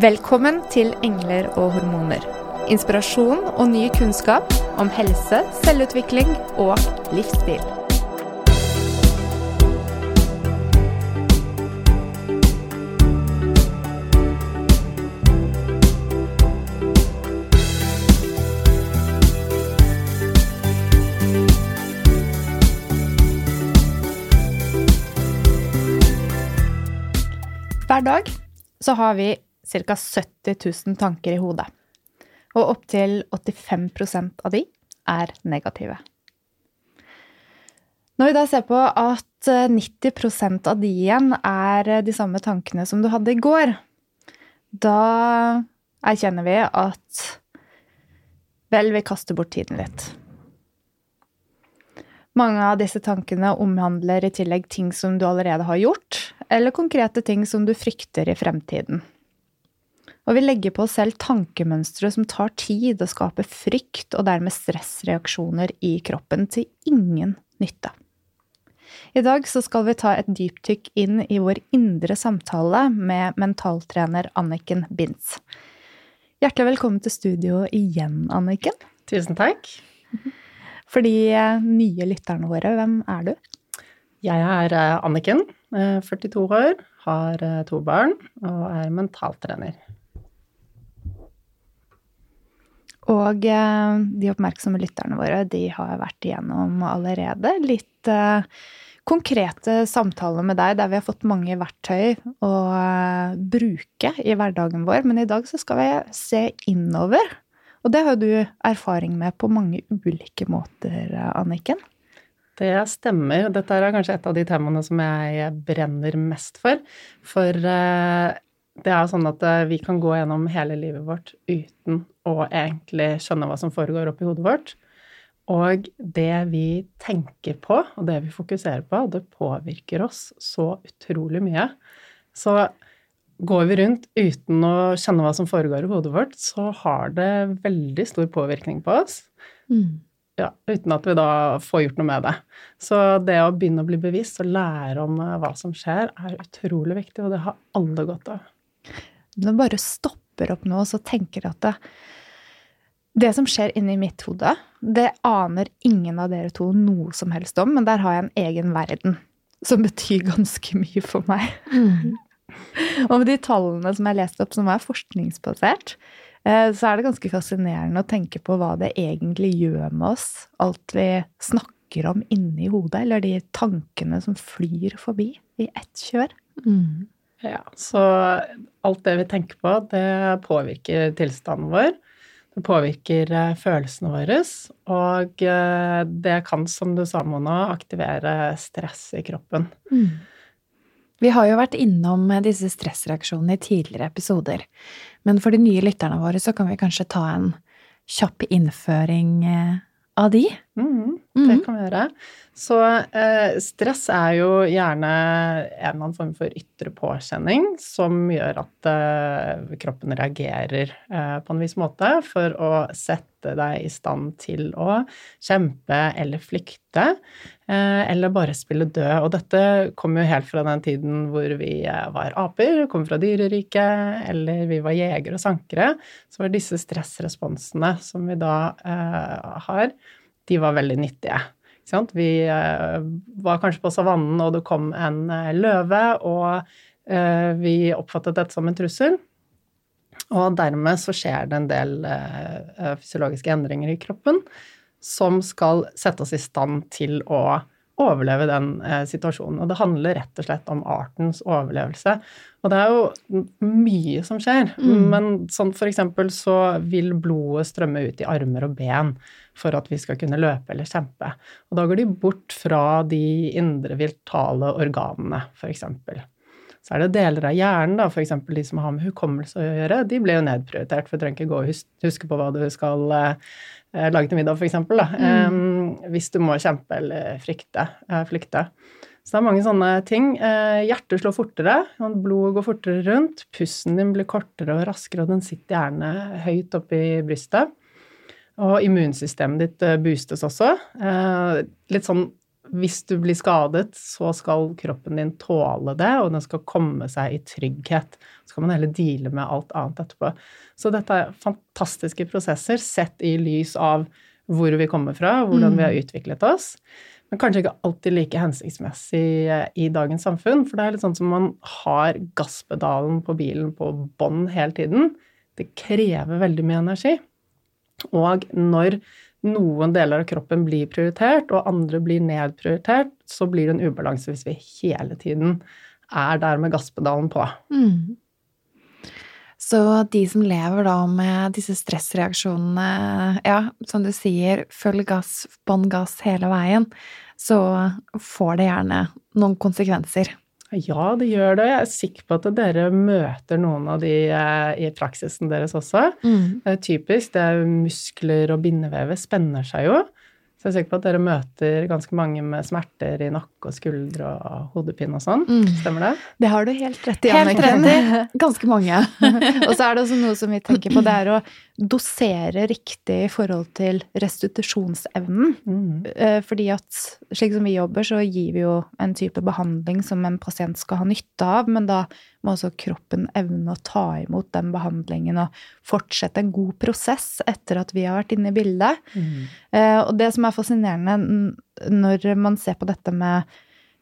Velkommen til Engler og hormoner. Inspirasjon og ny kunnskap om helse, selvutvikling og livsstil. Hver dag så har vi ca. 70 000 tanker i hodet. Og opptil 85% av de er negative. Når vi da ser på at 90% av de igjen er de samme tankene som du hadde i går, da erkjenner vi at vel, vi kaster bort tiden litt. Mange av disse tankene omhandler i tillegg ting som du allerede har gjort, eller konkrete ting som du frykter i fremtiden. Og vi legger på oss selv tankemønstre som tar tid og skaper frykt og dermed stressreaksjoner i kroppen til ingen nytte. I dag så skal vi ta et dypdykk inn i vår indre samtale med mentaltrener Anniken Binds. Hjertelig velkommen til studio igjen, Anniken. Tusen takk. For de eh, nye lytterne våre, hvem er du? Jeg er eh, Anniken, 42 eh, år, har to barn og er mentaltrener. Og eh, de oppmerksomme lytterne våre de har vært igjennom allerede litt eh, konkrete samtaler med deg der vi har fått mange verktøy å eh, bruke i hverdagen vår. Men i dag så skal vi se innover. Og det har du erfaring med på mange ulike måter, Anniken. Det stemmer. Dette er kanskje et av de temaene som jeg brenner mest for. For det er sånn at vi kan gå gjennom hele livet vårt uten å egentlig skjønne hva som foregår oppi hodet vårt. Og det vi tenker på, og det vi fokuserer på, det påvirker oss så utrolig mye. Så går vi rundt uten å kjenne hva som foregår i hodet vårt, så har det veldig stor påvirkning på oss. Mm. Ja, uten at vi da får gjort noe med det. Så det å begynne å bli bevisst og lære om hva som skjer, er utrolig viktig, og det har alle godt av. Men bare stopper opp nå, så tenker at det, det som skjer inni mitt hode, det aner ingen av dere to noe som helst om, men der har jeg en egen verden som betyr ganske mye for meg. Mm. Og med de tallene som jeg leste opp, som er forskningsbasert, eh, så er det ganske fascinerende å tenke på hva det egentlig gjør med oss, alt vi snakker om inni hodet, eller de tankene som flyr forbi i ett kjør. Mm. Ja, så alt det vi tenker på, det påvirker tilstanden vår. Det påvirker eh, følelsene våre, og eh, det kan, som du sa, Mona, aktivere stress i kroppen. Mm. Vi har jo vært innom disse stressreaksjonene i tidligere episoder, men for de nye lytterne våre så kan vi kanskje ta en kjapp innføring eh, av de? Mm, det kan vi gjøre. Så eh, stress er jo gjerne en eller annen form for ytre påkjenning som gjør at eh, kroppen reagerer eh, på en viss måte for å sette deg i stand til å kjempe eller flykte, eller bare spille død. Og dette kommer jo helt fra den tiden hvor vi eh, var aper, kom fra dyreriket, eller vi var jegere og sankere. Så var disse stressresponsene som vi da eh, har, de var veldig nyttige. Vi eh, var kanskje på savannen, og det kom en eh, løve, og eh, vi oppfattet dette som en trussel. Og dermed så skjer det en del fysiologiske endringer i kroppen som skal sette oss i stand til å overleve den eh, situasjonen. Og det handler rett og slett om artens overlevelse. Og det er jo mye som skjer. Mm. Men sånn for eksempel så vil blodet strømme ut i armer og ben for at vi skal kunne løpe eller kjempe. Og da går de bort fra de indre viltale organene, f.eks. Så er det deler av hjernen, da, f.eks. de som har med hukommelse å gjøre, de ble jo nedprioritert, for du trenger ikke gå og huske på hva du skal eh, Eh, lage til middag, f.eks. Mm. Um, hvis du må kjempe eller frykte, uh, flykte. Så det er mange sånne ting. Hjertet slår fortere, blodet går fortere rundt, pusten din blir kortere og raskere, og den sitter gjerne høyt oppi brystet. Og immunsystemet ditt boostes også. litt sånn hvis du blir skadet, så skal kroppen din tåle det, og den skal komme seg i trygghet. Så kan man heller deale med alt annet etterpå. Så dette er fantastiske prosesser sett i lys av hvor vi kommer fra, hvordan vi har mm. utviklet oss. Men kanskje ikke alltid like hensiktsmessig eh, i dagens samfunn. For det er litt sånn som man har gasspedalen på bilen på bånn hele tiden. Det krever veldig mye energi. Og når noen deler av kroppen blir prioritert, og andre blir nedprioritert, så blir det en ubalanse hvis vi hele tiden er der med gasspedalen på. Mm. Så de som lever da med disse stressreaksjonene, ja, som du sier, følg gass, bånn gass hele veien, så får det gjerne noen konsekvenser. Ja, det gjør det. Jeg er sikker på at dere møter noen av de eh, i praksisen deres også. Mm. Det er typisk. Det er muskler og bindevevet spenner seg jo. Så jeg er sikker på at dere møter ganske mange med smerter i nakke og skuldre og hodepine og sånn. Mm. Stemmer det? Det har du helt rett i, Helt rett i. Ganske mange. og så er det også noe som vi tenker på, det er å dosere riktig i forhold til restitusjonsevnen. Mm. Eh, fordi at slik som vi jobber, så gir vi jo en type behandling som en pasient skal ha nytte av, men da må også kroppen evne å ta imot den behandlingen og fortsette en god prosess etter at vi har vært inne i bildet. Mm. Eh, og det som er fascinerende når man ser på dette med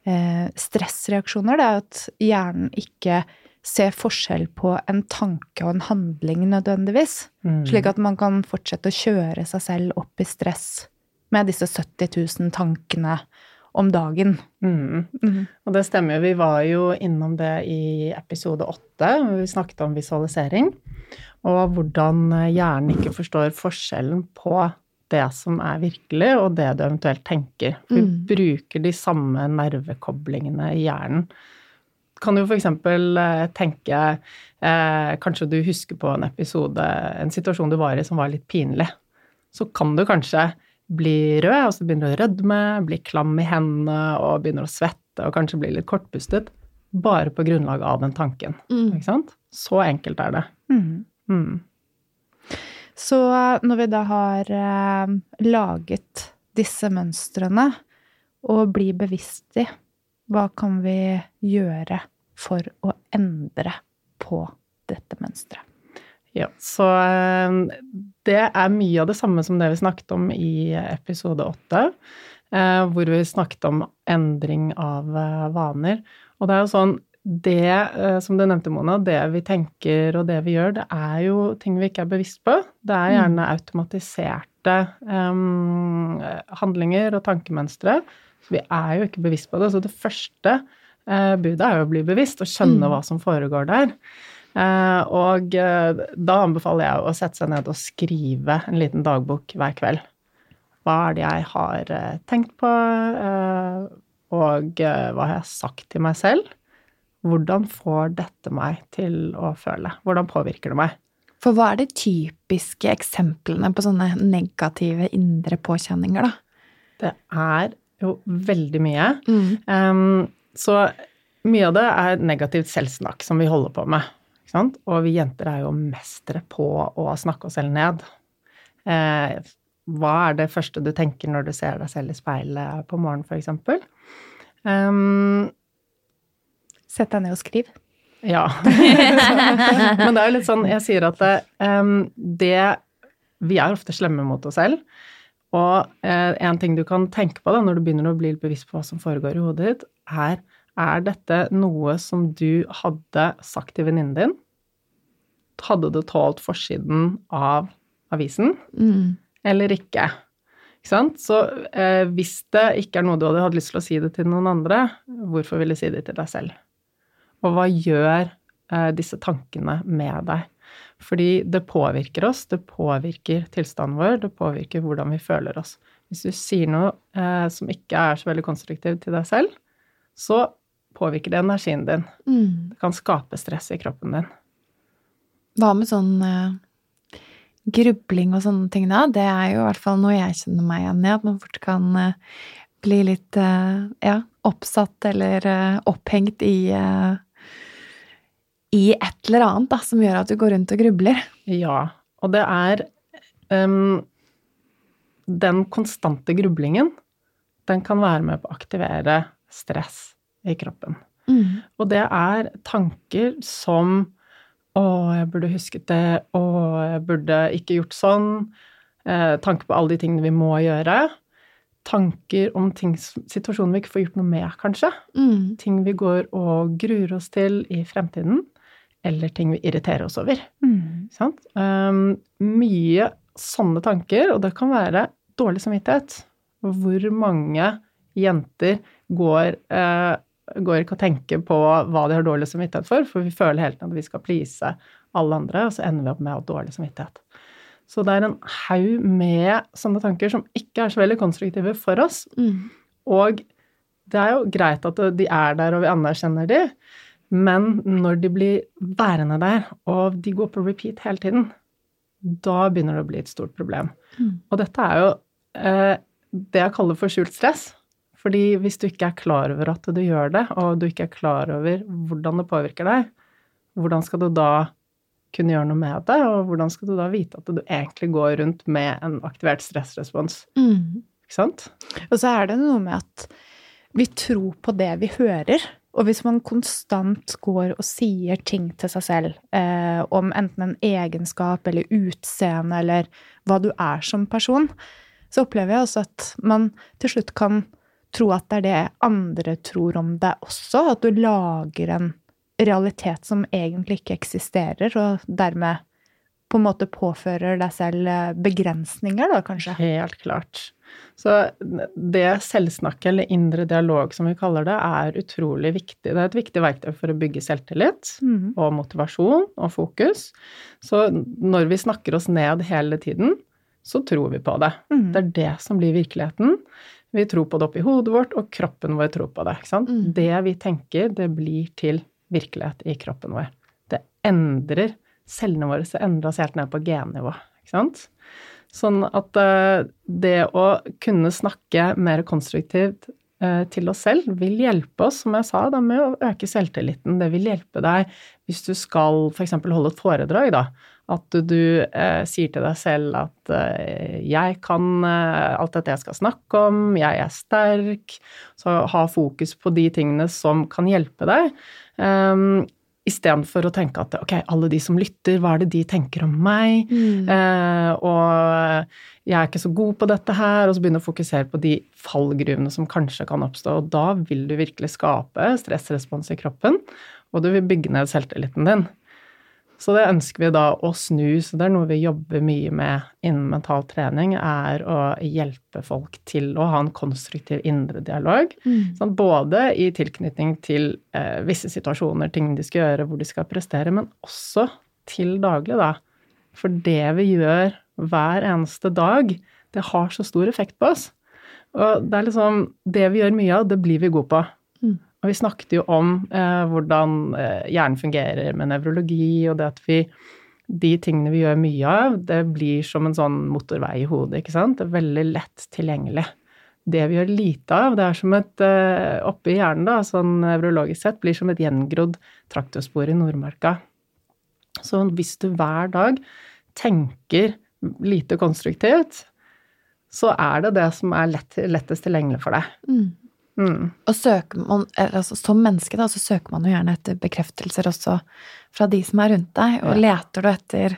eh, stressreaksjoner, det er at hjernen ikke ser forskjell på en tanke og en handling nødvendigvis. Mm. Slik at man kan fortsette å kjøre seg selv opp i stress med disse 70 000 tankene om dagen. Mm. Mm. Og det stemmer jo. Vi var jo innom det i episode åtte, hvor vi snakket om visualisering. Og hvordan hjernen ikke forstår forskjellen på det som er virkelig, og det du eventuelt tenker. Vi mm. bruker de samme nervekoblingene i hjernen. Kan du f.eks. Eh, tenke eh, Kanskje du husker på en episode, en situasjon du var i som var litt pinlig. Så kan du kanskje blir rød, og så begynner du å rødme, blir klam i hendene og begynner å svette og kanskje blir litt kortpustet. Bare på grunnlag av den tanken. Mm. Ikke sant? Så enkelt er det. Mm. Mm. Så når vi da har eh, laget disse mønstrene og blir bevisst i, hva kan vi gjøre for å endre på dette mønsteret? Ja, så eh, det er mye av det samme som det vi snakket om i episode åtte, eh, hvor vi snakket om endring av eh, vaner. Og det er jo sånn det som du nevnte, Mona, det vi tenker og det vi gjør, det er jo ting vi ikke er bevisst på. Det er gjerne mm. automatiserte um, handlinger og tankemønstre. Så vi er jo ikke bevisst på det. Så det første uh, budet er jo å bli bevisst og skjønne mm. hva som foregår der. Uh, og uh, da anbefaler jeg å sette seg ned og skrive en liten dagbok hver kveld. Hva er det jeg har tenkt på, og hva har jeg sagt til meg selv? Hvordan får dette meg til å føle? Hvordan påvirker det meg? For hva er de typiske eksemplene på sånne negative indre påkjenninger, da? Det er jo veldig mye. Mm. Um, så mye av det er negativt selvsnakk som vi holder på med. Og vi jenter er jo mestere på å snakke oss selv ned. Eh, hva er det første du tenker når du ser deg selv i speilet på morgenen, f.eks.? Um, Sett deg ned og skriv. Ja. Men det er jo litt sånn Jeg sier at det, um, det Vi er ofte slemme mot oss selv. Og eh, en ting du kan tenke på da, når du begynner å bli bevisst på hva som foregår i hodet ditt, er er dette noe som du hadde sagt til venninnen din? Hadde det tålt forsiden av avisen, mm. eller ikke? Ikke sant? Så eh, hvis det ikke er noe du hadde hatt lyst til å si det til noen andre, hvorfor vil du si det til deg selv? Og hva gjør eh, disse tankene med deg? Fordi det påvirker oss, det påvirker tilstanden vår, det påvirker hvordan vi føler oss. Hvis du sier noe eh, som ikke er så veldig konstruktivt til deg selv, så påvirker det energien din. Mm. Det kan skape stress i kroppen din. Hva med sånn uh, grubling og sånne ting, da? Det er jo i hvert fall noe jeg kjenner meg igjen i, at man fort kan uh, bli litt uh, ja, oppsatt eller opphengt i i et eller annet da, som gjør at du går rundt og grubler. Ja, og det er um, Den konstante grublingen, den kan være med på å aktivere stress i kroppen. Mm. Og det er tanker som Å, jeg burde husket det. Å, jeg burde ikke gjort sånn. Eh, tanker på alle de tingene vi må gjøre. Tanker om ting, situasjoner vi ikke får gjort noe med, kanskje. Mm. Ting vi går og gruer oss til i fremtiden. Eller ting vi irriterer oss over. Mm. Um, mye sånne tanker, og det kan være dårlig samvittighet. Hvor mange jenter går eh, går ikke å tenke på hva de har dårlig samvittighet for, for vi føler hele tiden at vi skal please alle andre, og så ender vi opp med å ha dårlig samvittighet. Så det er en haug med sånne tanker som ikke er så veldig konstruktive for oss. Mm. Og det er jo greit at de er der, og vi anerkjenner de, men når de blir værende der, og de går på repeat hele tiden, da begynner det å bli et stort problem. Mm. Og dette er jo eh, det jeg kaller for skjult stress. Fordi hvis du ikke er klar over at du gjør det, og du ikke er klar over hvordan det påvirker deg, hvordan skal du da kunne gjøre noe med det, og hvordan skal du da vite at du egentlig går rundt med en aktivert stressrespons? Mm. Ikke sant? Og så er det noe med at vi tror på det vi hører. Og hvis man konstant går og sier ting til seg selv eh, om enten en egenskap eller utseende eller hva du er som person, så opplever jeg også at man til slutt kan tro at det er det andre tror om deg også. At du lager en realitet som egentlig ikke eksisterer, og dermed på en måte påfører deg selv eh, begrensninger, da kanskje? Helt klart. Så det selvsnakket, eller indre dialog som vi kaller det, er utrolig viktig. Det er et viktig verktøy for å bygge selvtillit mm. og motivasjon og fokus. Så når vi snakker oss ned hele tiden, så tror vi på det. Mm. Det er det som blir virkeligheten. Vi tror på det oppi hodet vårt, og kroppen vår tror på det. Mm. Det vi tenker, det blir til virkelighet i kroppen vår. Det endrer Cellene våre så endres helt ned på gennivå. Sånn at uh, det å kunne snakke mer konstruktivt uh, til oss selv vil hjelpe oss, som jeg sa, da, med å øke selvtilliten. Det vil hjelpe deg hvis du skal f.eks. holde et foredrag, da. At du, eh, sier til deg selv at eh, 'jeg kan eh, alt dette jeg skal snakke om, jeg er sterk'. Så ha fokus på de tingene som kan hjelpe deg. Um, Istedenfor å tenke at ok, alle de som lytter, hva er det de tenker om meg? Mm. Eh, og jeg er ikke så god på dette her. Og så begynne å fokusere på de fallgruvene som kanskje kan oppstå. Og da vil du virkelig skape stressrespons i kroppen, og du vil bygge ned selvtilliten din. Så det ønsker vi da å snu, så det er noe vi jobber mye med innen mental trening, er å hjelpe folk til å ha en konstruktiv indre dialog. Mm. Sånn, både i tilknytning til eh, visse situasjoner, ting de skal gjøre, hvor de skal prestere, men også til daglig, da. For det vi gjør hver eneste dag, det har så stor effekt på oss. Og det er liksom Det vi gjør mye av, det blir vi gode på. Og vi snakket jo om eh, hvordan eh, hjernen fungerer med nevrologi, og det at vi De tingene vi gjør mye av, det blir som en sånn motorvei i hodet, ikke sant? Det er veldig lett tilgjengelig. Det vi gjør lite av, det er som et eh, Oppe i hjernen, da, sånn nevrologisk sett, blir som et gjengrodd traktorspor i Nordmarka. Så hvis du hver dag tenker lite konstruktivt, så er det det som er lett, lettest tilgjengelig for deg. Mm. Mm. Og søker man, altså, som menneske da, så søker man jo gjerne etter bekreftelser også fra de som er rundt deg. Og leter du etter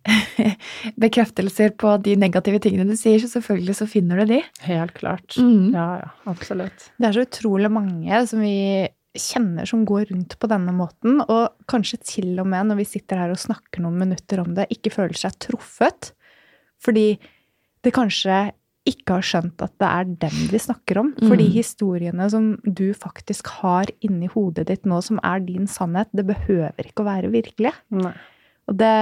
bekreftelser på de negative tingene du sier, så selvfølgelig så finner du de. Helt klart. Mm. Ja, ja, absolutt. Det er så utrolig mange som vi kjenner som går rundt på denne måten, og kanskje til og med når vi sitter her og snakker noen minutter om det, ikke føler seg truffet. Fordi det kanskje ikke har skjønt at det er dem vi snakker om. For de Mm. historiene som du faktisk har inni hodet ditt nå, som er din sannhet, det behøver ikke å være virkelige. Nei. Og det,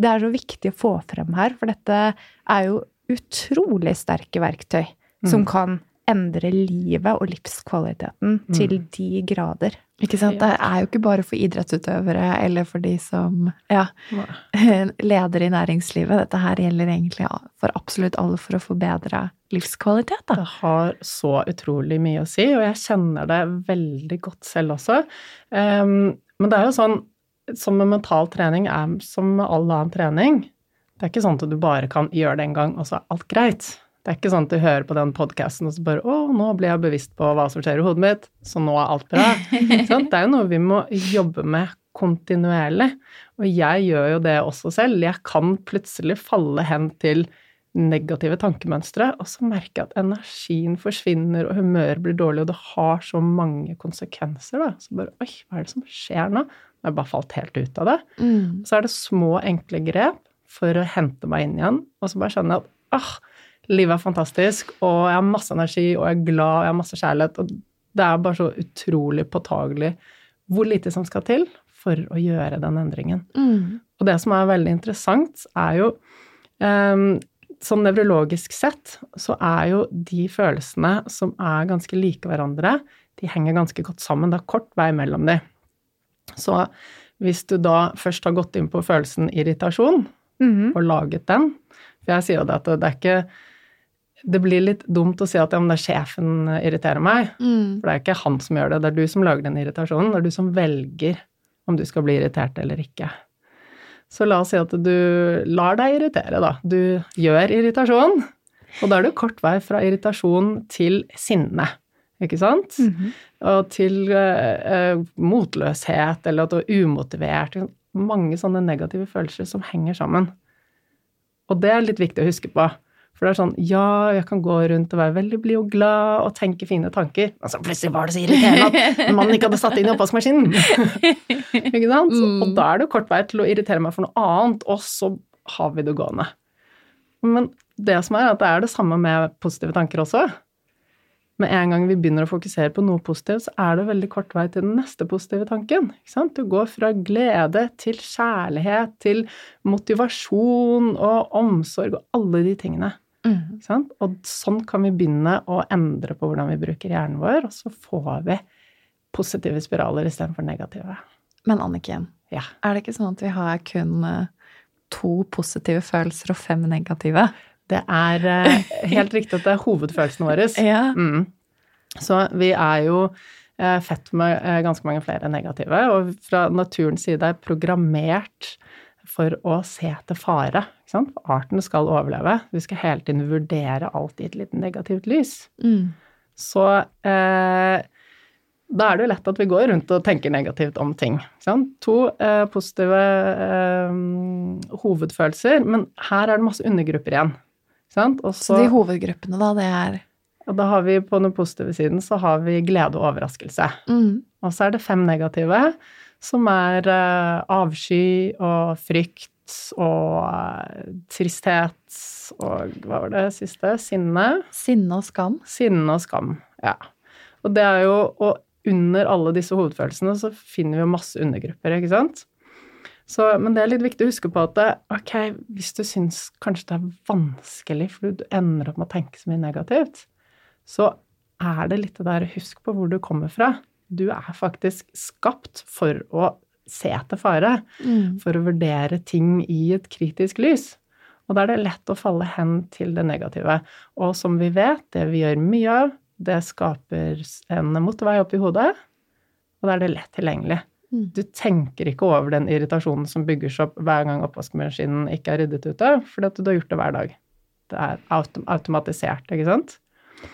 det er så viktig å få frem her, for dette er jo utrolig sterke verktøy som Mm. kan endre livet og livskvaliteten til de grader. Ikke sant? Det er jo ikke bare for idrettsutøvere eller for de som ja, leder i næringslivet. Dette her gjelder egentlig for absolutt alle for å forbedre livskvalitet. Da. Det har så utrolig mye å si, og jeg kjenner det veldig godt selv også. Um, men det er jo sånn, som med mental trening er som med all annen trening, det er ikke sånn at du bare kan gjøre det en gang, og så er alt greit. Det er ikke sånn at du hører på den podkasten og så bare 'Å, nå ble jeg bevisst på hva som skjer i hodet mitt, så nå er alt bra'. sånn? det er jo noe vi må jobbe med kontinuerlig. Og jeg gjør jo det også selv. Jeg kan plutselig falle hen til negative tankemønstre, og så merker jeg at energien forsvinner, og humøret blir dårlig, og det har så mange konsekvenser, da. Så bare Oi, hva er det som skjer nå? Jeg har bare falt helt ut av det. Mm. Så er det små, enkle grep for å hente meg inn igjen, og så bare skjønner jeg at ah, livet er fantastisk, og jeg har masse energi, og jeg er glad, og jeg har masse kjærlighet, og det er bare så utrolig påtagelig hvor lite som skal til for å gjøre den endringen. Mm. Og det som er veldig interessant, er jo um, Sånn nevrologisk sett så er jo de følelsene som er ganske like hverandre, de henger ganske godt sammen. Det er kort vei mellom de. Så hvis du da først har gått inn på følelsen irritasjon, Mhm. og laget den For jeg sier jo det at det er ikke Det blir litt dumt å si at ja, men det er sjefen irriterer meg. Mm. For det er ikke han som gjør det, det er du som lager den irritasjonen. Det er du som velger om du skal bli irritert eller ikke. Så la oss si at du lar deg irritere, da. Du gjør irritasjon, og da er det kort vei fra irritasjon til sinne. Ikke sant? Mhm. Og til uh, uh, motløshet, eller at du er umotivert. Mange sånne negative følelser som henger sammen. Og det er litt viktig å huske på. For det er sånn, ja, jeg kan gå rundt og være veldig blid og glad og tenke fine tanker, men så plutselig var det så irriterende at mannen ikke hadde satt inn i oppvaskmaskinen. ikke sant? Mm. Og da er det kort vei til å irritere meg for noe annet, og så har vi det gående. Men det som er, at det er det samme med positive tanker også. Med en gang vi begynner å fokusere på noe positivt, så er det veldig kort vei til den neste positive tanken. Ikke sant? Du går fra glede til kjærlighet til motivasjon og omsorg og alle de tingene. Mm. Sant? Og sånn kan vi begynne å endre på hvordan vi bruker hjernen vår, og så får vi positive spiraler istedenfor negative. Men Anniken, Ja. er det ikke sånn at vi har kun eh, to positive følelser og fem negative? Det er eh, helt riktig at det er hovedfølelsene våre. Ja. Mm. Så vi er jo fett med eh, ganske mange flere negative, og fra naturens side er programmert for å se til fare. For Arten skal overleve. Vi skal hele tiden vurdere alt i et litt negativt lys. Mm. Så eh, da er det jo lett at vi går rundt og tenker negativt om ting. To eh, positive eh, hovedfølelser, men her er det masse undergrupper igjen. Også, så de hovedgruppene, da, det er og da har vi på den positive siden så har vi glede og overraskelse. Mm. Og så er det fem negative, som er eh, avsky og frykt og eh, tristhet og hva var det siste? Sinne. Sinne og skam. Sinne og skam, ja. Og det er jo Og under alle disse hovedfølelsene så finner vi jo masse undergrupper, ikke sant? Så, men det er litt viktig å huske på at ok, hvis du syns kanskje det er vanskelig, for du ender opp med å tenke så mye negativt, så er det litt det der Husk på hvor du kommer fra. Du er faktisk skapt for å se etter fare. Mm. For å vurdere ting i et kritisk lys. Og da er det lett å falle hen til det negative. Og som vi vet, det vi gjør mye av, det skaper en motorvei opp i hodet, og da er det lett tilgjengelig. Mm. Du tenker ikke over den irritasjonen som bygger seg opp hver gang oppvaskmaskinen ikke er ryddet ute, fordi at du har gjort det hver dag. Det er autom automatisert, ikke sant?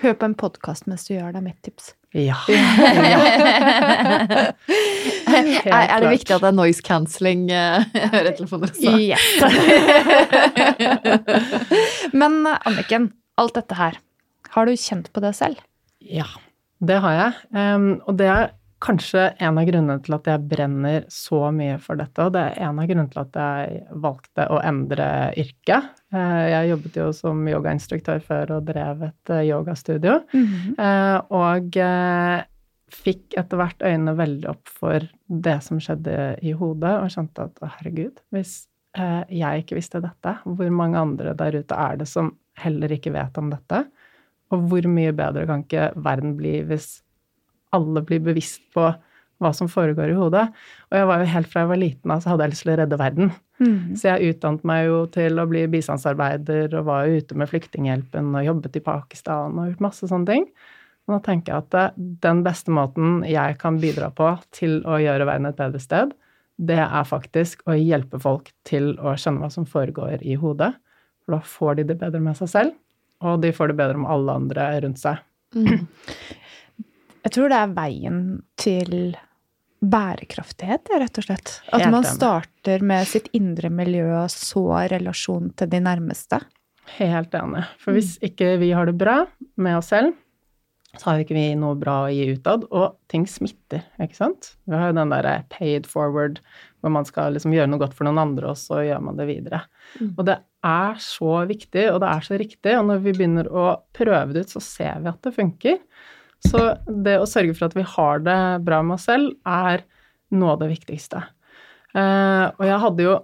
Hør på en podkast mens du gjør det, er mitt tips. Ja. er, er, det viktig at det er noise cancelling uh, høretelefoner også? Yes. Men Anniken, alt dette her, har du kjent på det selv? Ja, det har jeg. Um, og det er kanskje en av grunnene til at jeg brenner så mye for dette, og det er en av grunnene til at jeg valgte å endre yrke. Eh, jeg jobbet jo som yogainstruktør før og drev et eh, yogastudio. Mm -hmm. Og fikk etter hvert øynene veldig opp for det som skjedde i hodet, og skjønte at å, herregud, hvis jeg ikke visste dette, hvor mange andre der ute er det som heller ikke vet om dette? Og hvor mye bedre kan ikke verden bli hvis alle blir bevisst på hva som foregår i hodet. Og jeg var jo helt fra jeg var liten av, så hadde jeg lyst til å redde verden. Mm. Så jeg utdannet meg jo til å bli bistandsarbeider og var jo ute med Flyktninghjelpen og jobbet i Pakistan og gjort masse sånne ting. Og da tenker jeg at eh, den beste måten jeg kan bidra på til å gjøre verden et bedre sted, det er faktisk å hjelpe folk til å skjønne hva som foregår i hodet. For da får de det bedre med seg selv, og de får det bedre med alle andre rundt seg. Mm. Jeg tror det er veien til bærekraftighet, rett og slett. At man starter med sitt indre miljø og så relasjon til de nærmeste. Helt enig. For hvis ikke vi har det bra med oss selv, så har ikke vi noe bra å gi utad, og ting smitter, ikke sant? Vi har jo den derre paid forward, hvor man skal liksom gjøre noe godt for noen andre, og så gjør man det videre. Mm. Og det er så viktig, og det er så riktig, og når vi begynner å prøve det ut, så ser vi at det funker. Så det å sørge for at vi har det bra med oss selv, er noe av det viktigste. Uh, og jeg hadde jo?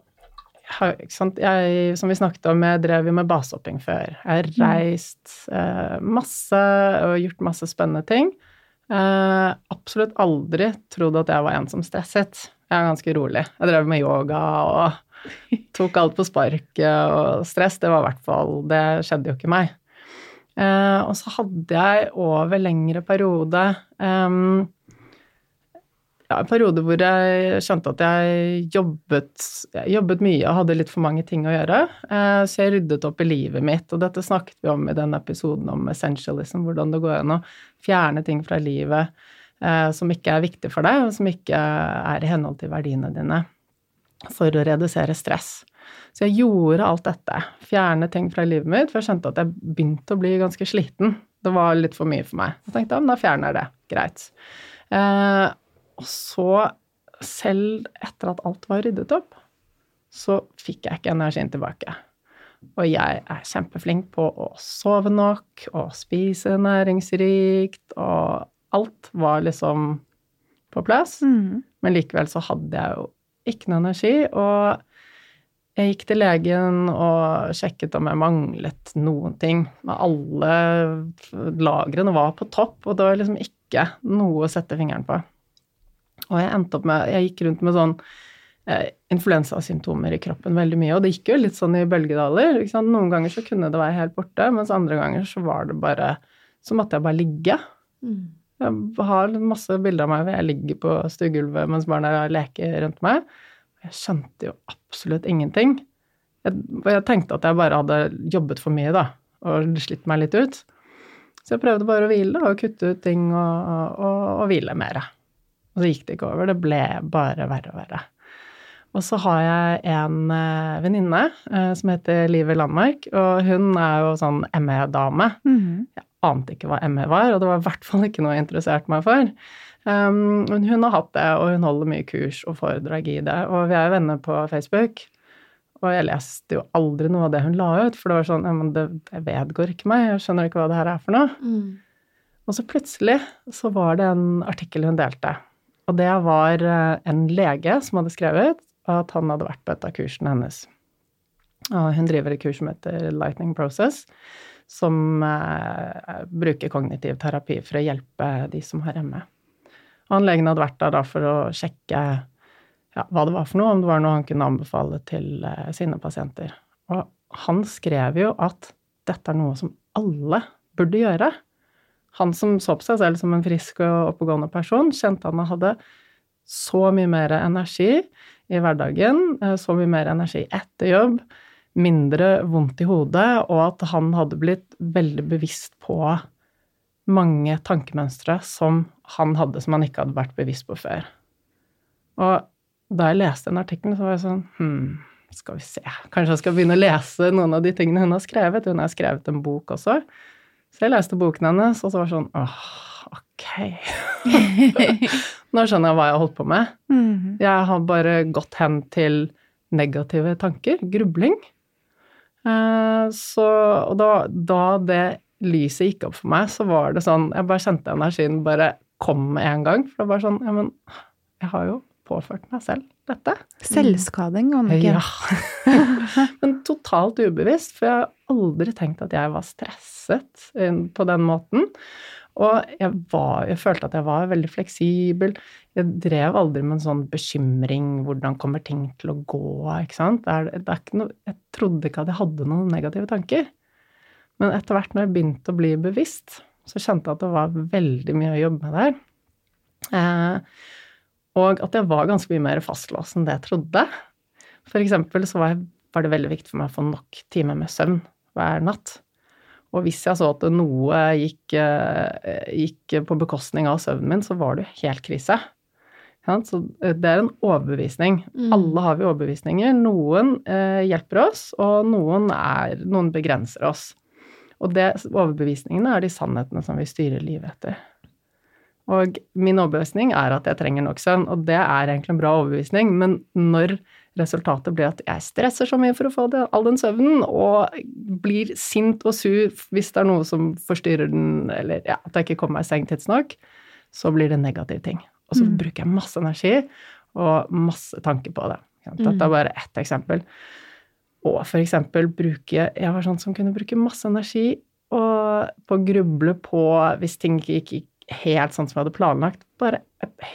Jeg, som vi snakket om, jeg drev jo med basehopping før. Jeg har mm. reist uh, masse og gjort masse spennende ting. Uh, absolutt aldri trodd at jeg var en som stresset. Jeg er ganske rolig. Jeg drev med yoga og tok alt på sparket, og stress, det var i hvert fall Det skjedde jo ikke meg. Uh, og så hadde jeg over lengre periode um, ja, en periode hvor jeg skjønte at jeg jobbet, jeg jobbet mye og hadde litt for mange ting å gjøre. Uh, så jeg ryddet opp i livet mitt, og dette snakket vi om i den episoden om essentialism, hvordan det går an å fjerne ting fra livet uh, som ikke er viktig for deg, og som ikke er i henhold til verdiene dine, for å redusere stress. Så jeg gjorde alt dette. Fjerne ting fra livet mitt, for jeg skjønte at jeg begynte å bli ganske sliten. Det var litt for mye for meg. Jeg tenkte ja, da fjerner jeg det. Greit. Eh, og så, selv etter at alt var ryddet opp, så fikk jeg ikke energien tilbake. Og jeg er kjempeflink på å sove nok og spise næringsrikt, og alt var liksom på plass. Mm. Men likevel så hadde jeg jo ikke noe energi. Og jeg gikk til legen og sjekket om jeg manglet noen ting. Alle lagrene var på topp, og det var liksom ikke noe å sette fingeren på. Og jeg endte opp med Jeg gikk rundt med sånn eh, influensasymptomer i kroppen veldig mye, og det gikk jo litt sånn i bølgedaler. Noen ganger så kunne det være helt borte, mens andre ganger så var det bare Så måtte jeg bare ligge. Mm. Jeg har masse bilder av meg hvor jeg ligger på stuegulvet mens barna leker rundt meg. Jeg skjønte jo absolutt ingenting. Jeg, jeg, tenkte at jeg bare hadde jobbet for mye, da, og slitt meg litt ut. Så jeg prøvde bare å hvile og kutte ut ting og, og, og hvile mer. Og så gikk det ikke over. Det ble bare verre og verre. Og så har jeg en uh, venninne uh, som heter Live Landmark, og hun er jo sånn ME-dame. Mhm. Jeg ante ikke hva ME var, og det var i hvert fall ikke noe jeg interesserte meg for. Um, hun har hatt det, og hun holder mye kurs og foredrag i det. Og vi er jo venner på Facebook. Og jeg leste jo aldri noe av det hun la ut, for det var sånn ja, men det, det vedgår ikke meg, jeg skjønner ikke hva det her er for noe. Mm. Og så plutselig så var det en artikkel hun delte. Og det var eh, en lege som hadde skrevet at han hadde vært på et av kursene hennes. Og hun driver et kurs som heter Lightning Process, som eh, bruker kognitiv terapi for å hjelpe de som har ME. Han legen hadde vært der da for å sjekke ja, hva det var for noe, om det var noe han kunne anbefale til eh, sine pasienter. Og han skrev jo at dette er noe som alle burde gjøre. Han som så på seg selv som en frisk og oppegående person, kjente han hadde så mye mer energi i hverdagen, eh, så mye mer energi etter jobb, mindre vondt i hodet, og at han hadde blitt veldig bevisst på mange tankemønstre som han hadde som han ikke hadde vært bevisst på før. Og da jeg leste den artikkelen, så var jeg sånn Hm, skal vi se Kanskje jeg skal begynne å lese noen av de tingene hun har skrevet? Hun har skrevet en bok også. Så jeg leste boken hennes, og så var det sånn Åh, ok. Nå skjønner jeg hva jeg har holdt på med. Mhm. Jeg har bare gått hen til negative tanker, grubling. Eh, Så, og da, da det lyset gikk opp for meg, så var det sånn Jeg bare kjente energien bare kom med en gang. For det var sånn Ja, men jeg har jo påført meg selv dette. Selvskading, Anniken. Ja. Men totalt ubevisst, for jeg har aldri tenkt at jeg var stresset på den måten. Og jeg, var, jeg følte at jeg var veldig fleksibel. Jeg drev aldri med en sånn bekymring hvordan kommer ting til å gå, ikke sant. Det er, det er ikke noe, jeg trodde ikke at jeg hadde noen negative tanker. Men etter hvert når jeg begynte å bli bevisst, så kjente jeg at det var veldig mye å jobbe med der. Eh, og at jeg var ganske mye mer fastlåst enn det jeg trodde. For eksempel så var, jeg, var det veldig viktig for meg å få nok timer med søvn hver natt. Og hvis jeg så at noe gikk, eh, gikk på bekostning av søvnen min, så var det jo helt krise. Så det er en overbevisning. Mm. Alle har vi overbevisninger. Noen eh, hjelper oss, og noen, er, noen begrenser oss. Og det, overbevisningene er de sannhetene som vi styrer livet etter. Og min overbevisning er at jeg trenger nok søvn, og det er egentlig en bra overbevisning, men når resultatet blir at jeg stresser så mye for å få det, all den søvnen, og blir sint og sur hvis det er noe som forstyrrer den, eller ja, at jeg ikke kommer meg i seng tidsnok, så blir det negative negativ ting. Og så Mm. bruker jeg masse energi og masse tanker på det. Dette er bare ett eksempel. Og for eksempel bruke Jeg var sånn som kunne bruke masse energi og, på å gruble på hvis ting ikke gikk helt sånn som jeg hadde planlagt. Bare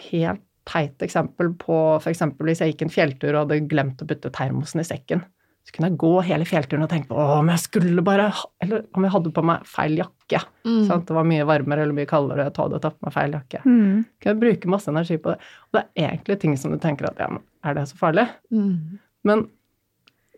helt teit eksempel på f.eks. hvis jeg gikk en fjelltur og hadde glemt å putte termosen i sekken. Så kunne jeg gå hele fjellturen og tenke på om jeg skulle bare Eller om jeg hadde på meg feil jakke. Mm. Sant? Det var mye varmere eller mye kaldere, og jeg hadde tatt på meg feil jakke. Mm. Kunne jeg bruke masse energi på det. Og det er egentlig ting som du tenker at ja, men er det så farlig? Mm. Men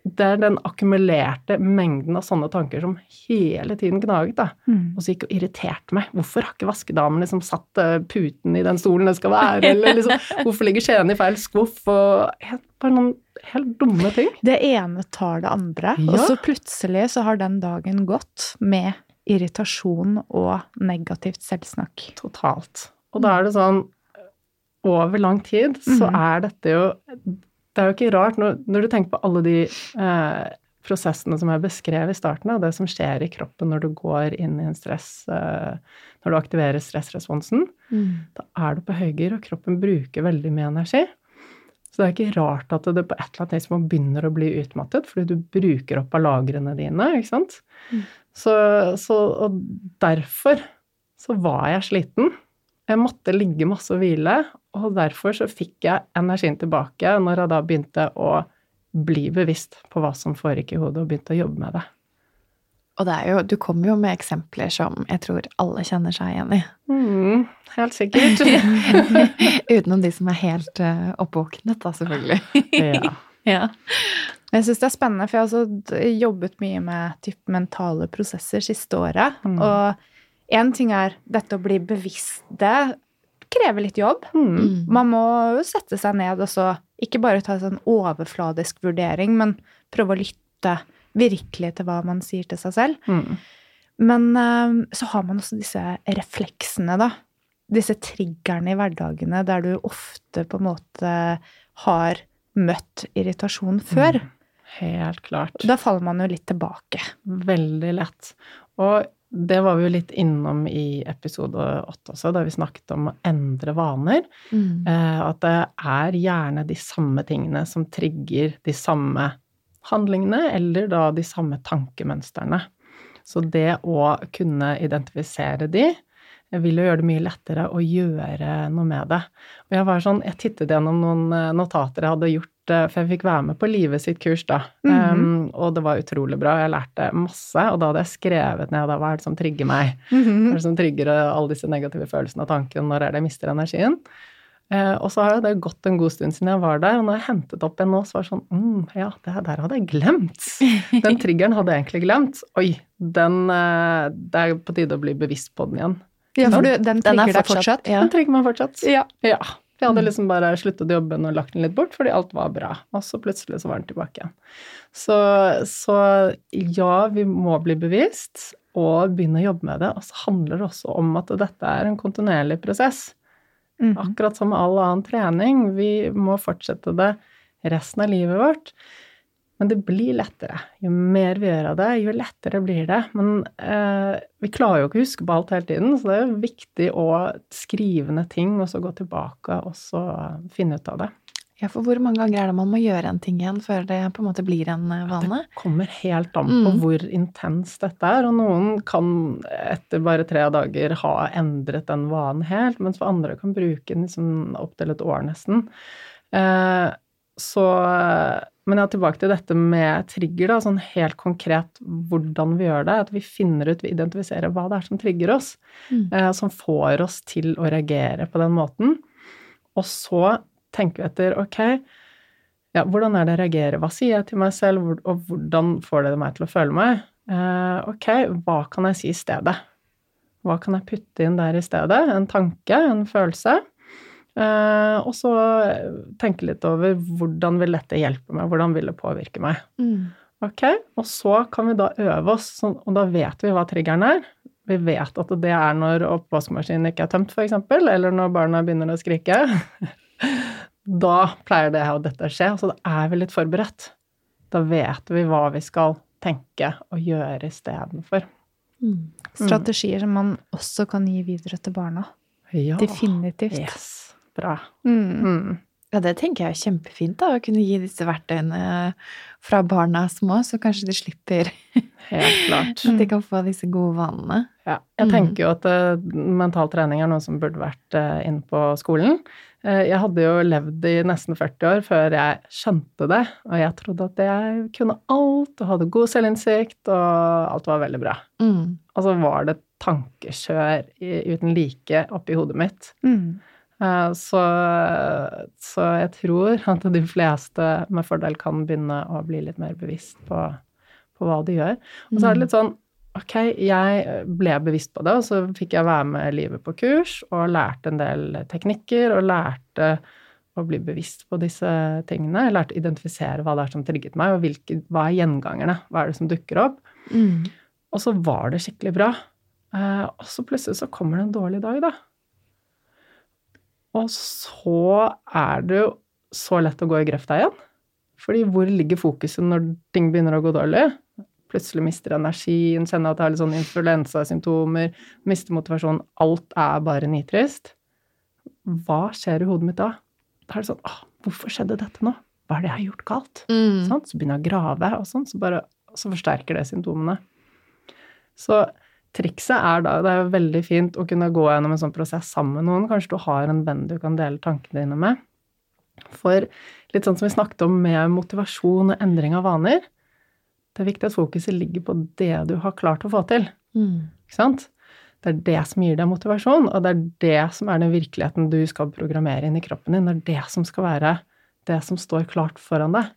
det er den akkumulerte mengden av sånne tanker som hele tiden gnaget, da. Mm. Og så gikk og irriterte meg. Hvorfor har ikke vaskedamen liksom satt eh, puten i den stolen det skal være? Eller liksom, hvorfor ligger skjeen i feil skuff? Og helt, bare noen helt dumme ting. Det ene tar det andre, og så plutselig så har den dagen gått med irritasjon og negativt selvsnakk. Totalt. Og da er det sånn Over lang tid så Mhm. er dette jo Det er jo ikke rart når, når du tenker på alle de eh, prosessene som jeg beskrev i starten, og det som skjer i kroppen når du går inn i en stress eh, Når du aktiverer stressresponsen, Mm. da er du på høygir, og kroppen bruker veldig mye energi. Så det er ikke rart at det på et eller annet tidspunkt begynner å bli utmattet, fordi du bruker opp av lagrene dine, ikke sant. Mm. Så, så, og derfor så var jeg sliten. Jeg måtte ligge masse og hvile, og derfor så fikk jeg energien tilbake når jeg da begynte å bli bevisst på hva som foregikk i hodet, og begynte å jobbe med det. Og det er jo, du kommer jo med eksempler som jeg tror alle kjenner seg igjen i. Mm, helt sikkert. Utenom de som er helt uh, oppvåknet, da, selvfølgelig. ja. ja. Jeg syns det er spennende, for jeg har også jobbet mye med typ mentale prosesser siste året. Mm. Og én ting er dette å bli bevisst. Det krever litt jobb. Mm. Mm. Man må jo sette seg ned og så ikke bare ta en sånn overfladisk vurdering, men prøve å lytte virkelig til hva man sier til seg selv. Mm. Men eh, så har man også disse refleksene, da. Disse triggerne i hverdagene der du ofte på en måte har møtt irritasjon før. Mm. Helt klart. Da faller man jo litt tilbake. Veldig lett. Og det var vi jo litt innom i episode åtte også, da vi snakket om å endre vaner. Mm. Eh, at det er gjerne de samme tingene som trigger de samme handlingene, eller da de samme tankemønstrene. Så det å kunne identifisere de vil jo gjøre det mye lettere å gjøre noe med det. Og jeg var sånn, jeg tittet gjennom noen eh, notater jeg hadde gjort, for jeg fikk være med på Livet sitt kurs da. Mhm. um, og det var utrolig bra, jeg lærte masse, og da hadde jeg skrevet ned da, hva er det som trigger meg? Hva er det som trigger eh, alle disse negative følelsene og tankene, når er det jeg mister energien? Uh, og så har jo det gått en god stund siden jeg var der, og når jeg hentet opp en nå, så var det sånn mm, Ja, det her der hadde jeg glemt. Den triggeren hadde jeg egentlig glemt. Oi, den uh, Det er på tide å bli bevisst på den igjen. Ja, for du, den Den er trigger deg fortsatt. Ja. Den trigger meg fortsatt. Ja. Ja. Jeg hadde liksom bare sluttet jobben og lagt den litt bort fordi alt var bra. Og så plutselig så var den tilbake igjen. Så, så ja, vi må bli bevisst og begynne å jobbe med det. Og så handler det også om at dette er en kontinuerlig prosess. Mm. Akkurat som med all annen trening. Vi må fortsette det resten av livet vårt. Men det blir lettere. Jo mer vi gjør av det, jo lettere blir det. Men eh, vi klarer jo ikke å huske på alt hele tiden, så det er jo viktig å skrive ned ting, og så gå tilbake og så finne ut av det. Ja, for hvor mange ganger er det man må gjøre en ting igjen før det på en måte blir en eh, vane? Det kommer helt an på Mm. hvor intenst dette er, og noen kan etter bare tre dager ha endret den vanen helt, mens for andre kan bruke den liksom opptil et år nesten. Eh, så Men ja, tilbake til dette med trigger, da, sånn helt konkret hvordan vi gjør det. At vi finner ut, vi identifiserer hva det er som trigger oss, Mm. eh, som får oss til å reagere på den måten. Og så tenker vi etter, ok, ja, hvordan er det jeg reagerer? Hva sier jeg til meg selv, og hvordan får det meg til å føle meg? Eh, ok, hva kan jeg si i stedet? Hva kan jeg putte inn der i stedet? En tanke, en følelse? Eh, og så tenke litt over hvordan vil dette hjelpe meg, hvordan vil det påvirke meg? Mm. Ok, og så kan vi da øve oss, sånn- og da vet vi hva triggeren er. Vi vet at det er når oppvaskmaskinen ikke er tømt, f.eks., eller når barna begynner å skrike. Da pleier det og dette å skje, så da er vi litt forberedt. Da vet vi hva vi skal tenke og gjøre istedenfor. Mm. Strategier som man også kan gi videre til barna. Ja. Definitivt. Yes. Bra. Mm. Mm. Ja, det tenker jeg er kjempefint, da, å kunne gi disse verktøyene fra barna små, så kanskje de slipper Helt klart. at de kan få disse gode vanene. Ja, jeg Mm. tenker jo at uh, mental trening er noe som burde vært uh, inne på skolen. Uh, jeg hadde jo levd i nesten 40 år før jeg skjønte det, og jeg trodde at jeg kunne alt og hadde god selvinnsikt, og alt var veldig bra. Mm. Og så var det tankekjør i, uten like oppi hodet mitt. Mm. Eh, Så, så jeg tror at de fleste med fordel kan begynne å bli litt mer bevisst på, på hva de gjør. Og så er det litt sånn Ok, jeg ble bevisst på det, og så fikk jeg være med livet på kurs og lærte en del teknikker og lærte å bli bevisst på disse tingene. Jeg lærte å identifisere hva det er som trigget meg, og hvilke, hva er gjengangerne. Hva er det som dukker opp? Mm. Og så var det skikkelig bra. Eh, og så plutselig så kommer det en dårlig dag, da. Og så er det jo så lett å gå i grøfta igjen. Fordi hvor ligger fokuset når ting begynner å gå dårlig? Plutselig mister energien, kjenner at jeg har litt sånn influensasymptomer, mister motivasjonen. Alt er bare nitrist. Hva skjer i hodet mitt da? Da er det sånn Å, hvorfor skjedde dette nå? Hva er det jeg har gjort galt? Mm. Sånn, Så begynner jeg å grave, og sånn, så, bare, så forsterker det symptomene. Så trikset er da Det er veldig fint å kunne gå gjennom en sånn prosess sammen med noen. Kanskje du har en venn du kan dele tankene dine med. For litt sånn som vi snakket om med motivasjon og endring av vaner, det er viktig at fokuset ligger på det du har klart å få til. Mm. Ikke sant? Det er det som gir deg motivasjon, og det er det som er den virkeligheten du skal programmere inn i kroppen din. Det er det som skal være det som står klart foran deg.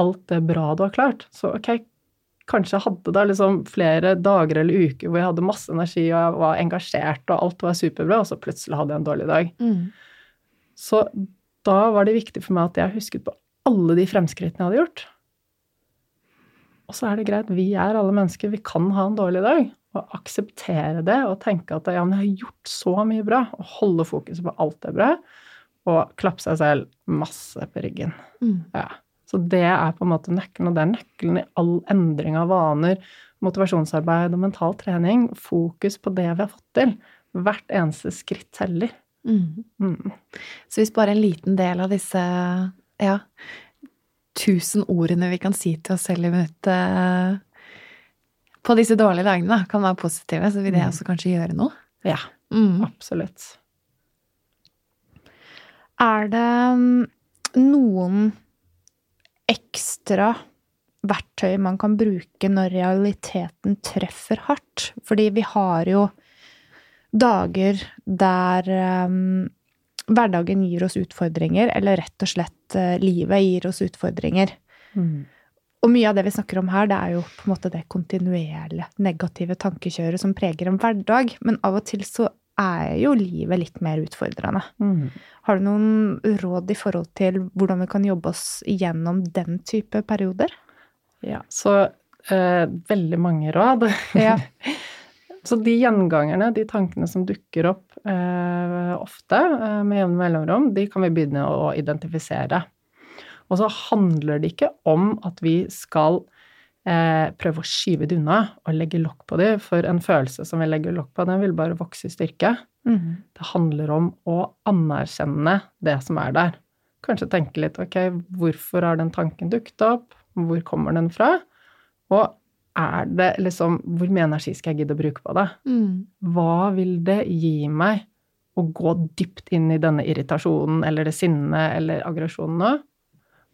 Alt det bra du har klart. Så ok, kanskje hadde da liksom flere dager eller uker hvor jeg hadde masse energi og jeg var engasjert og alt var superbra, og så plutselig hadde jeg en dårlig dag. Mm. Så da var det viktig for meg at jeg husket på alle de fremskrittene jeg hadde gjort. Og så er det greit, vi er alle mennesker, vi kan ha en dårlig dag. Og akseptere det og tenke at ja, men jeg har gjort så mye bra. Og holde fokuset på alt det bra. Og klappe seg selv masse på ryggen. Mm. Ja. Så det er på en måte nøkkelen, og det er nøkkelen i all endring av vaner, motivasjonsarbeid og mental trening. Fokus på det vi har fått til. Hvert eneste skritt teller. Mm. Mm. Så hvis bare en liten del av disse ja, tusen ordene vi kan si til oss selv i minuttet på disse dårlige dagene, da, kan være positive, så vil det Mm. også kanskje gjøre noe. Ja, Mm. absolutt. Er det mm, noen ekstra verktøy man kan bruke når realiteten treffer hardt? Fordi vi har jo dager der um, hverdagen gir oss utfordringer, eller rett og slett uh, livet gir oss utfordringer. Mm. Og mye av det vi snakker om her, det er jo på en måte det kontinuerlige negative tankekjøret som preger en hverdag. Men av og til så er jo livet litt mer utfordrende. Mm. Har du noen råd i forhold til hvordan vi kan jobbe oss gjennom den type perioder? Ja, så eh, veldig mange råd. Ja. så de gjengangerne, de tankene som dukker opp eh, ofte eh, med jevne mellomrom, de kan vi begynne å identifisere. Og så handler det ikke om at vi skal prøve å skyve det unna og legge lokk på det, for en følelse som vi legger lokk på, den vil bare vokse i styrke. Mm. Det handler om å anerkjenne det som er der. Kanskje tenke litt ok, hvorfor har den tanken dukket opp? Hvor kommer den fra? Og er det liksom Hvor mye energi skal jeg gidde å bruke på det? Mm. Hva vil det gi meg å gå dypt inn i denne irritasjonen eller det sinnet eller aggresjonen nå?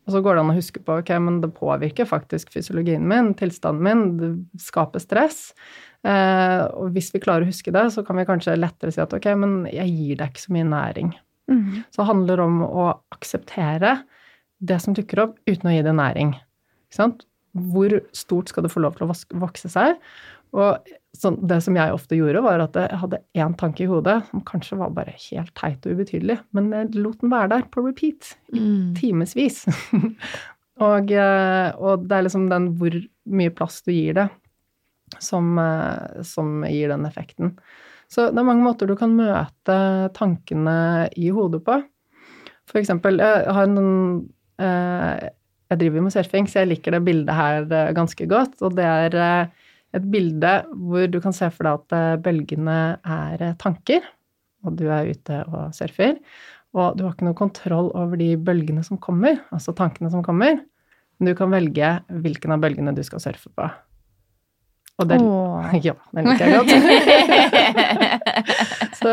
Og så går det an å huske på ok, men det påvirker faktisk fysiologien min, tilstanden min, det skaper stress. Eh, og hvis vi klarer å huske det, så kan vi kanskje lettere si at ok, men jeg gir deg ikke så mye næring. Mm. Så det handler om å akseptere det som dukker opp, uten å gi det næring. Hvor stort skal det få lov til å vokse seg? Og sånn, det som jeg ofte gjorde, var at jeg hadde én tanke i hodet som kanskje var bare helt teit og ubetydelig, men jeg lot den være der på repeat i Mm. timevis. og, eh, og det er liksom den hvor mye plass du gir det, som, eh, som gir den effekten. Så det er mange måter du kan møte tankene i hodet på. For eksempel, jeg har en eh, Jeg driver med surfing, så jeg liker det bildet her ganske godt. Og det er et bilde hvor du kan se for deg at eh, bølgene er eh, tanker, og du er ute og surfer. Og du har ikke noe kontroll over de bølgene som kommer, altså tankene som kommer. Men du kan velge hvilken av bølgene du skal surfe på. Og det, ja, den liker jeg godt. Så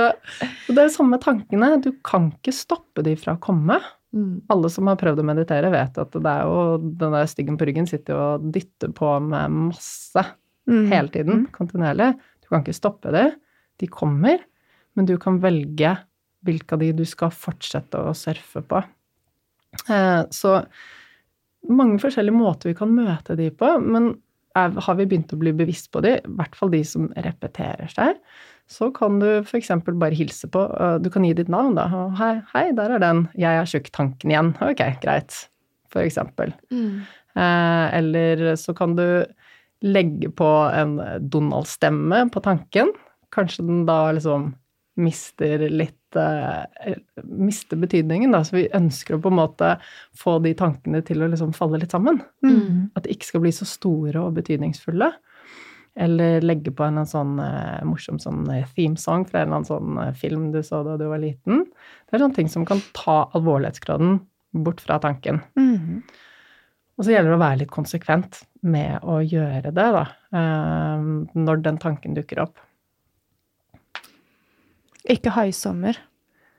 det er samme tankene. Du kan ikke stoppe de fra å komme. Mm. Alle som har prøvd å meditere, vet at det er jo den der styggen på ryggen sitter jo og dytter på med masse Mm. hele tiden, kontinuerlig. Du kan ikke stoppe det. De kommer, men du kan velge hvilke av de du skal fortsette å surfe på. Eh, Så mange forskjellige måter vi kan møte de på, men er, har vi begynt å bli bevisst på de, i hvert fall de som repeterer seg, så kan du f.eks. bare hilse på øh, Du kan gi ditt navn, da. Hei, hei, der er den. Jeg er tjukk-tanken igjen. Ok, greit. For eksempel. Mm. Eh, eller så kan du legge på en Donald-stemme på tanken. Kanskje den da liksom mister litt eh, Mister betydningen, da. Så vi ønsker å på en måte få de tankene til å liksom falle litt sammen. Mm. At de ikke skal bli så store og betydningsfulle. Eller legge på en, en sånn eh, morsom sånn eh, themesong fra en eller annen sånn eh, film du så da du var liten. Det er sånne ting som kan ta alvorlighetsgraden bort fra tanken. Mm. Og så gjelder det å være litt konsekvent med å gjøre det, da. eh, når den tanken dukker opp. Ikke haisommer.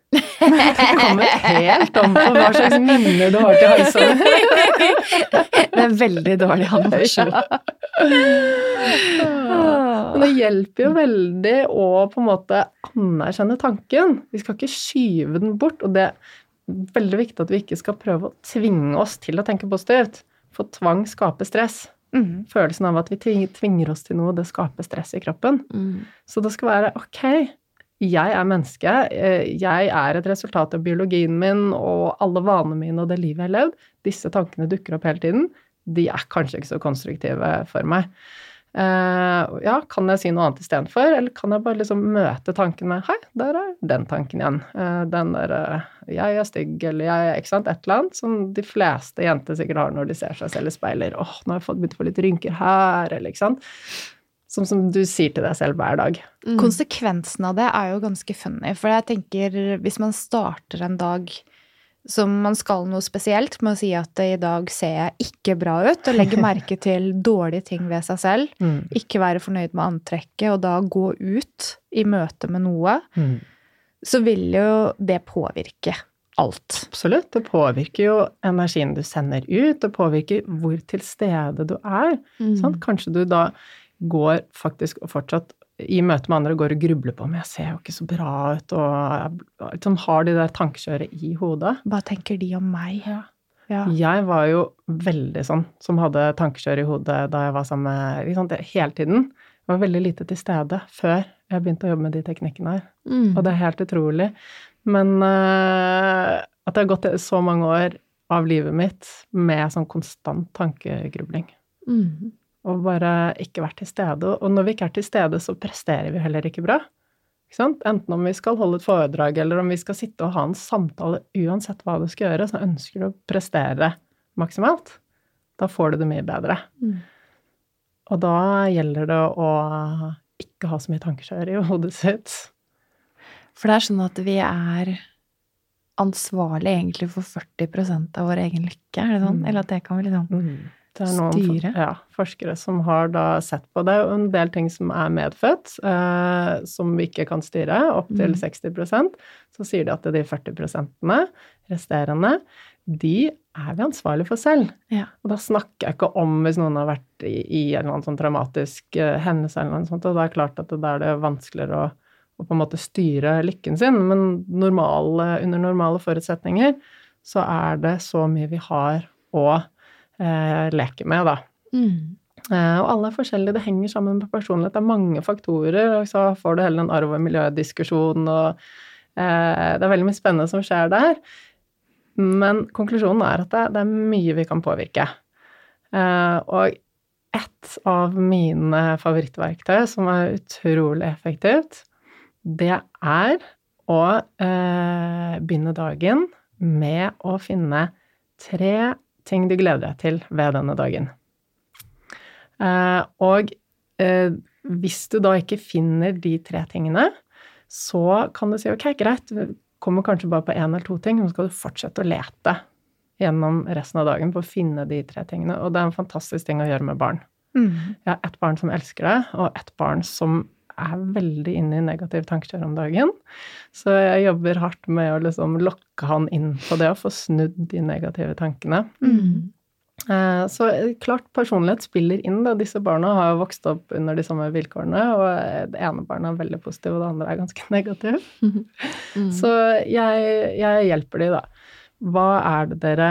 Det kommer helt om på hva slags minner du har til haisommer. Det er veldig dårlig animasjon. Men det hjelper jo veldig å på en måte anerkjenne tanken. Vi skal ikke skyve den bort. Og det er veldig viktig at vi ikke skal prøve å tvinge oss til å tenke positivt. For tvang skaper stress. Mm. Følelsen av at vi tvinger oss til noe, det skaper stress i kroppen. Mm. Så det skal være ok, jeg er menneske, eh, jeg er et resultat av biologien min og alle vanene mine og det livet jeg har levd. Disse tankene dukker opp hele tiden. De er kanskje ikke så konstruktive for meg. Eh, ja, kan jeg si noe annet istedenfor, eller kan jeg bare liksom møte tanken med Hei, der er den tanken igjen. Eh, den der eh, Jeg er stygg, eller jeg er Ikke sant? Et eller annet som de fleste jenter sikkert har når de ser seg selv i speiler. Åh, nå har jeg fått begynt å få litt rynker her, eller ikke sant. Som, som du sier til deg selv hver dag. Mm. Konsekvensen av det er jo ganske funny. For jeg tenker, hvis man starter en dag som man skal noe spesielt, med å si at i dag ser jeg ikke bra ut, og legge merke til dårlige ting ved seg selv, Mm. ikke være fornøyd med antrekket, og da gå ut i møte med noe, Mm. så vil jo det påvirke alt. Absolutt. Det påvirker jo energien du sender ut, det påvirker hvor til stede du er. Mm. Sant? Kanskje du da går faktisk og fortsatt i møte med andre går og grubler på men jeg ser jo ikke så bra ut, og liksom har de der tankekjøret i hodet. Hva tenker de om meg? Ja. Jeg var jo veldig sånn som hadde tankekjør i hodet da jeg var sammen med liksom, Hele tiden. Jeg var veldig lite til stede før jeg begynte å jobbe med de teknikkene her. Mm. Og det er helt utrolig. Men uh, at det har gått så mange år av livet mitt med sånn konstant tankegrubling. Mm. Og bare ikke vært til stede. Og når vi ikke er til stede, så presterer vi heller ikke bra. Ikke sant? Enten om vi skal holde et foredrag, eller om vi skal sitte og ha en samtale, uansett hva du skal gjøre, så ønsker du å prestere maksimalt. Da får du det mye bedre. Mm. Og da gjelder det å ikke ha så mye tankekjør i hodet sitt. For det er sånn at vi er ansvarlig egentlig for 40% av vår egen lykke, er det sånn? Mm. Eller at det kan vi liksom Det er noen Styre. ja, forskere som har da sett på det, og en del ting som er medfødt, eh, som vi ikke kan styre, opptil Mm. 60% så sier de at de 40% resterende, de er vi ansvarlig for selv. Ja. Og da snakker jeg ikke om hvis noen har vært i, i en eller annen sånn traumatisk eh, hendelse eller noe sånt, og da er det klart at det, da er det vanskeligere å, å på en måte styre lykken sin, men normal, under normale forutsetninger så er det så mye vi har å eh, leker med, da. Mm. Eh, og alle er forskjellige, det henger sammen med personlighet. Det er mange faktorer, og så får du hele den arv- og miljødiskusjonen, og eh, det er veldig mye spennende som skjer der. Men konklusjonen er at det, det er mye vi kan påvirke. Eh, og et av mine favorittverktøy som er utrolig effektivt, det er å eh, begynne dagen med å finne tre ting du gleder deg til ved denne dagen. Eh, og eh, hvis du da ikke finner de tre tingene, så kan du si ok, greit, vi kommer kanskje bare på én eller to ting, men så skal du fortsette å lete gjennom resten av dagen på å finne de tre tingene. Og det er en fantastisk ting å gjøre med barn. Mm. Jeg har ett barn som elsker det, og ett barn som er veldig inne i negativ tankekjør om dagen. Så jeg jobber hardt med å liksom lokke han inn på det, og få snudd de negative tankene. Mm. Eh, Så klart personlighet spiller inn. Da. Disse barna har vokst opp under de samme vilkårene, og det ene barnet er veldig positiv, og det andre er ganske negativ. Mm. Så jeg, jeg hjelper de, da. Hva er det dere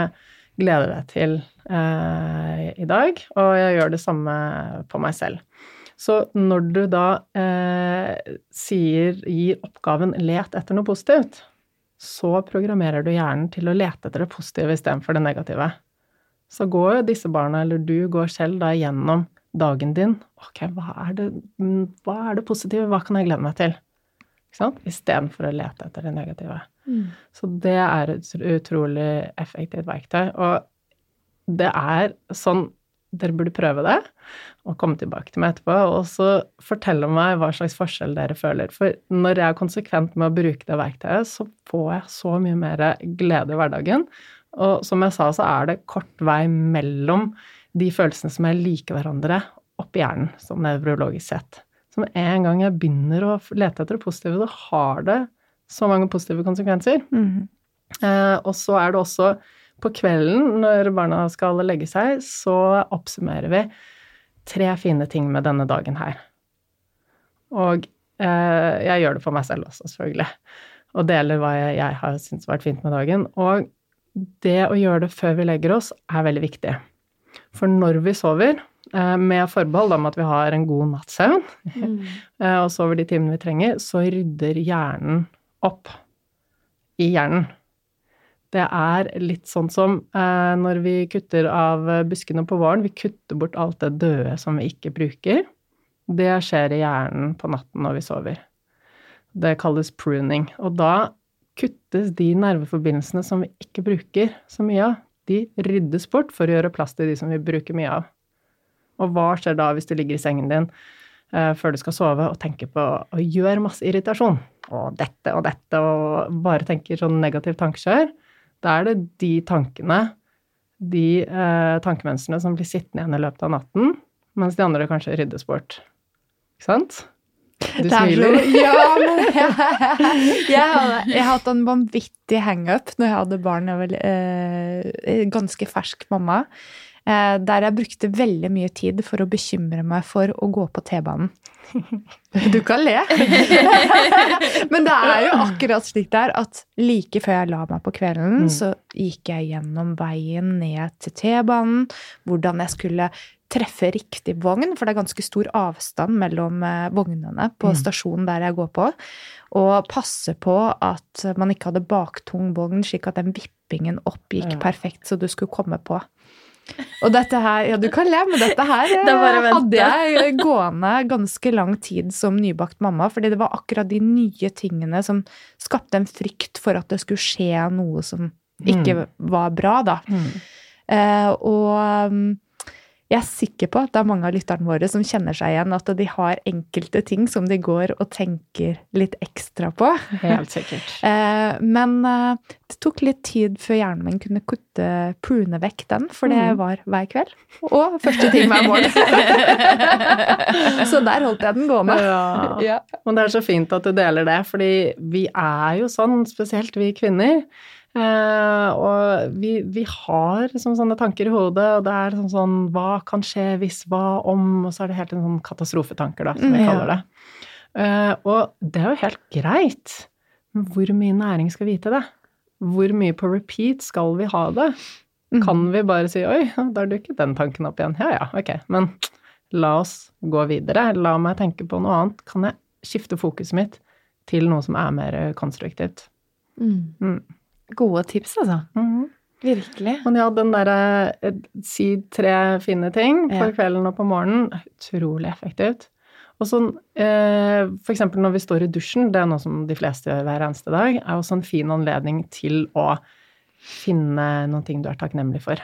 gleder deg til eh, i dag? Og jeg gjør det samme på meg selv. Så når du da eh, sier, gir oppgaven 'let etter noe positivt', så programmerer du hjernen til å lete etter det positive istedenfor det negative. Så går jo disse barna, eller du går selv da gjennom dagen din. Ok, hva er det, mm, hva er det positive? Hva kan jeg glede meg til? Ikke sant? Istedenfor å lete etter det negative. Mm. Så det er et utrolig effektivt verktøy. Og det er sånn Dere burde prøve det og komme tilbake til meg etterpå og så fortelle meg hva slags forskjell dere føler. For når jeg er konsekvent med å bruke det verktøyet, så får jeg så mye mer glede i hverdagen. Og som jeg sa, så er det kort vei mellom de følelsene som er like hverandre, oppi hjernen, sånn nevrologisk sett. Så med en gang jeg begynner å lete etter det positive, så har det så mange positive konsekvenser. Mm. Eh, og så er det også på kvelden, når barna skal legge seg, så oppsummerer vi tre fine ting med denne dagen her. Og eh, jeg gjør det for meg selv også, selvfølgelig. Og deler hva jeg, jeg har syntes har vært fint med dagen. Og det å gjøre det før vi legger oss, er veldig viktig. For når vi sover, eh, med forbehold om at vi har en god natts søvn, mm. og sover de timene vi trenger, så rydder hjernen opp i hjernen. Det er litt sånn som eh, når vi kutter av buskene på våren. Vi kutter bort alt det døde som vi ikke bruker. Det skjer i hjernen på natten når vi sover. Det kalles pruning. Og da kuttes de nerveforbindelsene som vi ikke bruker så mye av, de ryddes bort for å gjøre plass til de som vi bruker mye av. Og hva skjer da hvis du ligger i sengen din eh, før du skal sove og tenker på og gjør masse irritasjon? Og dette og dette, og bare tenker sånn negativt tankekjør? Da er det de tankene, de eh, tankemønstrene som blir sittende igjen i løpet av natten, mens de andre kanskje ryddes bort. Ikke sant? Du er smiler. Så, ja, men jeg, jeg, hadde, jeg har hatt en vanvittig hangup når jeg hadde barn. Jeg var eh, ganske fersk mamma. Eh, der jeg brukte veldig mye tid for å bekymre meg for å gå på T-banen. Du kan le. Men det er jo akkurat slik det er at like før jeg la meg på kvelden, Mm. så gikk jeg gjennom veien ned til T-banen, hvordan jeg skulle treffe riktig vogn, for det er ganske stor avstand mellom eh, vognene på Mm. stasjonen der jeg går på, og passe på at man ikke hadde baktung vogn, slik at den vippingen opp gikk perfekt, så du skulle komme på. Og dette her, ja du kan le, men dette her Det eh, hadde jeg gående ganske lang tid som nybakt mamma, fordi det var akkurat de nye tingene som skapte en frykt for at det skulle skje noe som ikke var bra, da. Mm. Eh, og um, jeg er sikker på at det er mange av lytterne våre som kjenner seg igjen, at de har enkelte ting som de går og tenker litt ekstra på. Helt sikkert. Eh, men eh, det tok litt tid før hjernen min kunne kutte, prune vekk den, for det Mhm. var hver kveld. Og første ting hver morgen. så der holdt jeg den gående. Ja. Ja. Men det er så fint at du deler det, fordi vi er jo sånn, spesielt vi kvinner. Eh, og vi, vi har liksom sånne tanker i hodet, og det er sånn, sånn Hva kan skje hvis, hva om? Og så er det helt en sånn katastrofetanker, da, som vi Mm, kaller det. Eh, og det er jo helt greit, men hvor mye næring skal vite det? Hvor mye på repeat skal vi ha det? Mm. Kan vi bare si 'oi, da dukket den tanken opp igjen'? Ja ja, ok. Men la oss gå videre. La meg tenke på noe annet. Kan jeg skifte fokuset mitt til noe som er mer konstruktivt? Mm. Mm. Gode tips, altså. Mhm. Virkelig. Men ja, den derre eh, si tre fine ting på Ja. kvelden og på morgenen, utrolig effektivt. Og sånn, eh, eksempel når vi står i dusjen, det er noe som de fleste gjør hver eneste dag, er også en fin anledning til å finne noen ting du er takknemlig for.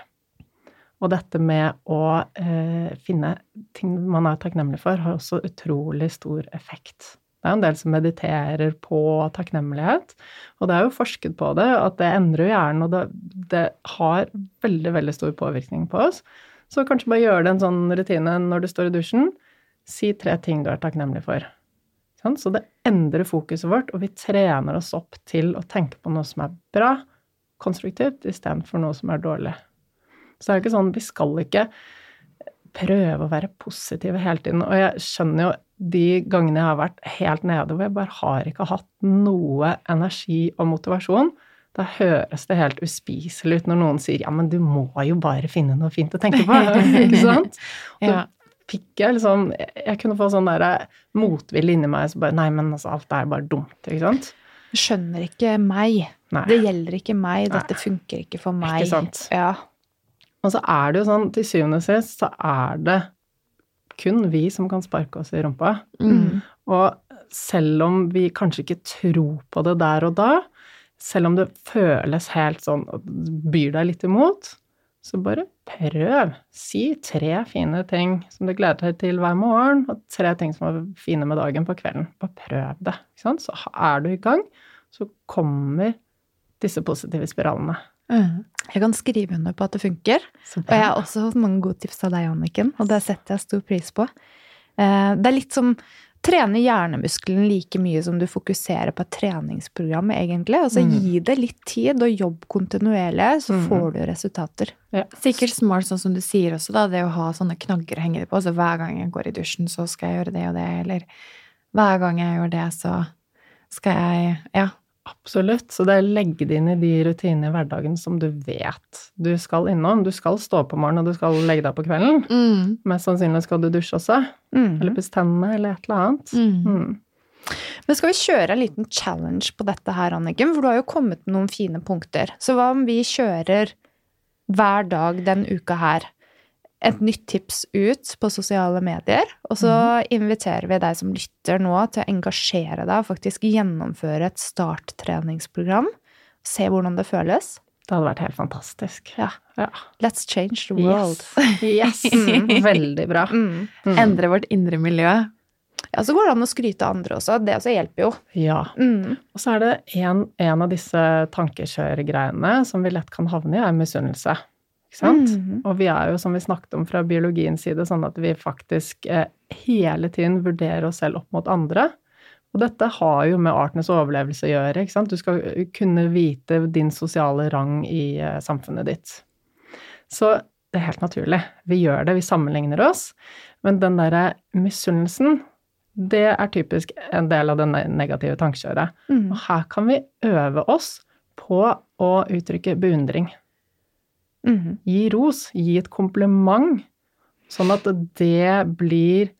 Og dette med å eh, finne ting man er takknemlig for, har også utrolig stor effekt. Det er en del som mediterer på takknemlighet, og det er jo forsket på det, at det endrer hjernen, og det, det har veldig, veldig stor påvirkning på oss. Så kanskje bare gjøre det en sånn rutine når du står i dusjen. Si tre ting du er takknemlig for. Sånn? Så det endrer fokuset vårt, og vi trener oss opp til å tenke på noe som er bra, konstruktivt, istedenfor noe som er dårlig. Så det er jo ikke sånn, vi skal ikke prøve å være positive hele tiden. Og jeg skjønner jo de gangene jeg har vært helt nede hvor jeg bare har ikke hatt noe energi og motivasjon, da høres det helt uspiselig ut når noen sier ja, men du må jo bare finne noe fint å tenke på. ikke sant? Og Ja. fikk jeg liksom Jeg kunne få sånn derre motvilje inni meg så bare Nei, men altså, alt er bare dumt, ikke sant? Skjønner ikke meg. Nei. Det gjelder ikke meg. Dette funker ikke for meg. Ikke sant? Ja. Og så er det jo sånn, til syvende og sist, så er det kun vi som kan sparke oss i rumpa. Mm. Og selv om vi kanskje ikke tror på det der og da, selv om det føles helt sånn og byr deg litt imot, så bare prøv. Si tre fine ting som du gleder deg til hver morgen, og tre ting som er fine med dagen på kvelden. Bare prøv det. Så er du i gang, så kommer disse positive spiralene. Mm. Jeg kan skrive under på at det funker. Og jeg har også fått mange gode tips av deg, Anniken, og det setter jeg stor pris på. Eh, Det er litt som trene hjernemuskelen like mye som du fokuserer på et treningsprogram, egentlig. Altså Mm. gi det litt tid, og jobb kontinuerlig, så Mm. får du resultater. Ja. Sikkert smart, sånn som du sier også, da. Det å ha sånne knagger å henge det på. Altså hver gang jeg går i dusjen, så skal jeg gjøre det og det, eller hver gang jeg gjør det, så skal jeg Ja. Absolutt. Så det er å legge det inn i de rutinene i hverdagen som du vet du skal innom. Du skal stå opp om morgenen, og du skal legge deg på kvelden. Mm. Mest sannsynlig skal du dusje også. Mm. Eller pusse tennene, eller et eller annet. Mm. Mm. Men skal vi kjøre en liten challenge på dette her, Anniken? For du har jo kommet med noen fine punkter. Så hva om vi kjører hver dag den uka her et nytt tips ut på sosiale medier, og så inviterer vi deg som lytter nå til å engasjere deg og faktisk gjennomføre et starttreningsprogram. Se hvordan det føles. Det hadde vært helt fantastisk. Ja. Ja. Let's change the world. Yes. yes. Veldig bra. Mm. Mm. Endre vårt indre miljø. Ja, så går det an å skryte av andre også. Det også hjelper jo. Ja. Mm. Og så er det en, en av disse tankekjørgreiene som vi lett kan havne i, er misunnelse. Ikke sant? Mhm. Og vi er jo, som vi snakket om fra biologiens side, sånn at vi faktisk eh, hele tiden vurderer oss selv opp mot andre. Og dette har jo med artenes overlevelse å gjøre. ikke sant? Du skal kunne vite din sosiale rang i eh, samfunnet ditt. Så det er helt naturlig. Vi gjør det, vi sammenligner oss. Men den derre misunnelsen, det er typisk en del av det negative tankekjøret. Mm. Og her kan vi øve oss på å uttrykke beundring. Mhm. Gi ros, gi et kompliment, sånn at det blir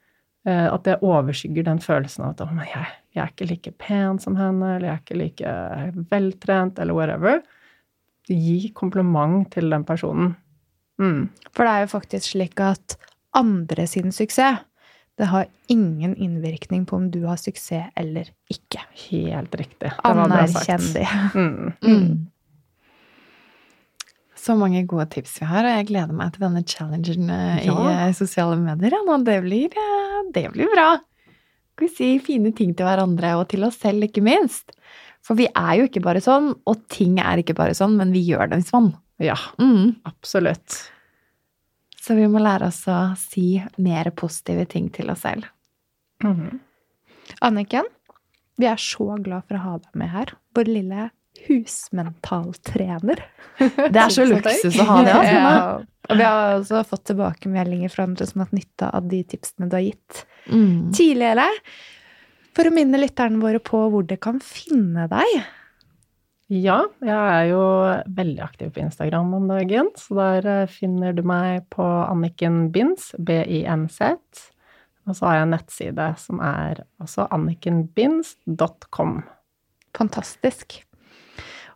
eh, At det overskygger den følelsen av at «Å, jeg, jeg er ikke like pen som henne, eller jeg er ikke like veltrent, eller whatever. Gi kompliment til den personen. Mm. For det er jo faktisk slik at andre sin suksess, det har ingen innvirkning på om du har suksess eller ikke. Helt riktig. Det var bra sagt. Anerkjenn det. Mm. Mm. Så mange gode tips vi har, og jeg gleder meg til denne challengen ja. i eh, sosiale medier. Ja, det, blir, eh, det blir bra. Skal vi si fine ting til hverandre, og til oss selv, ikke minst. For vi er jo ikke bare sånn, og ting er ikke bare sånn, men vi gjør dem sånn. Ja, Mm. absolutt. Så vi må lære oss å si mer positive ting til oss selv. Mhm. Anniken, vi er så glad for å ha deg med her. Vår lille husmentaltrener. Det er så luksus å ha det. Altså. Ja. Og vi har også fått tilbakemeldinger fra andre som har hatt nytte av de tipsene du har gitt Mm. tidligere. For å minne lytterne våre på hvor de kan finne deg. Ja, jeg er jo veldig aktiv på Instagram om dagen, så der eh, finner du meg på Anniken Binds, B-I-N-Z. Og så har jeg en nettside som er også annikenbinds.com. Fantastisk.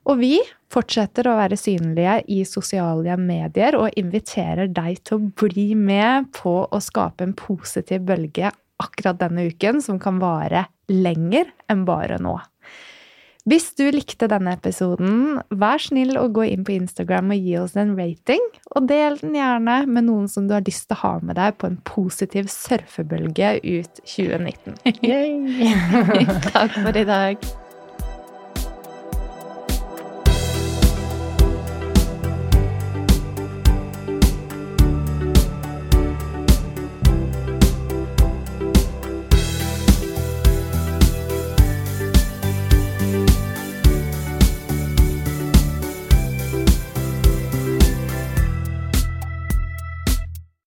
Og vi fortsetter å være synlige i sosiale medier og inviterer deg til å bli med på å skape en positiv bølge akkurat denne uken, som kan vare lenger enn bare nå. Hvis du likte denne episoden, vær snill å gå inn på Instagram og gi oss en rating. Og del den gjerne med noen som du har lyst til å ha med deg på en positiv surfebølge ut 2019. Yay! Takk for i dag.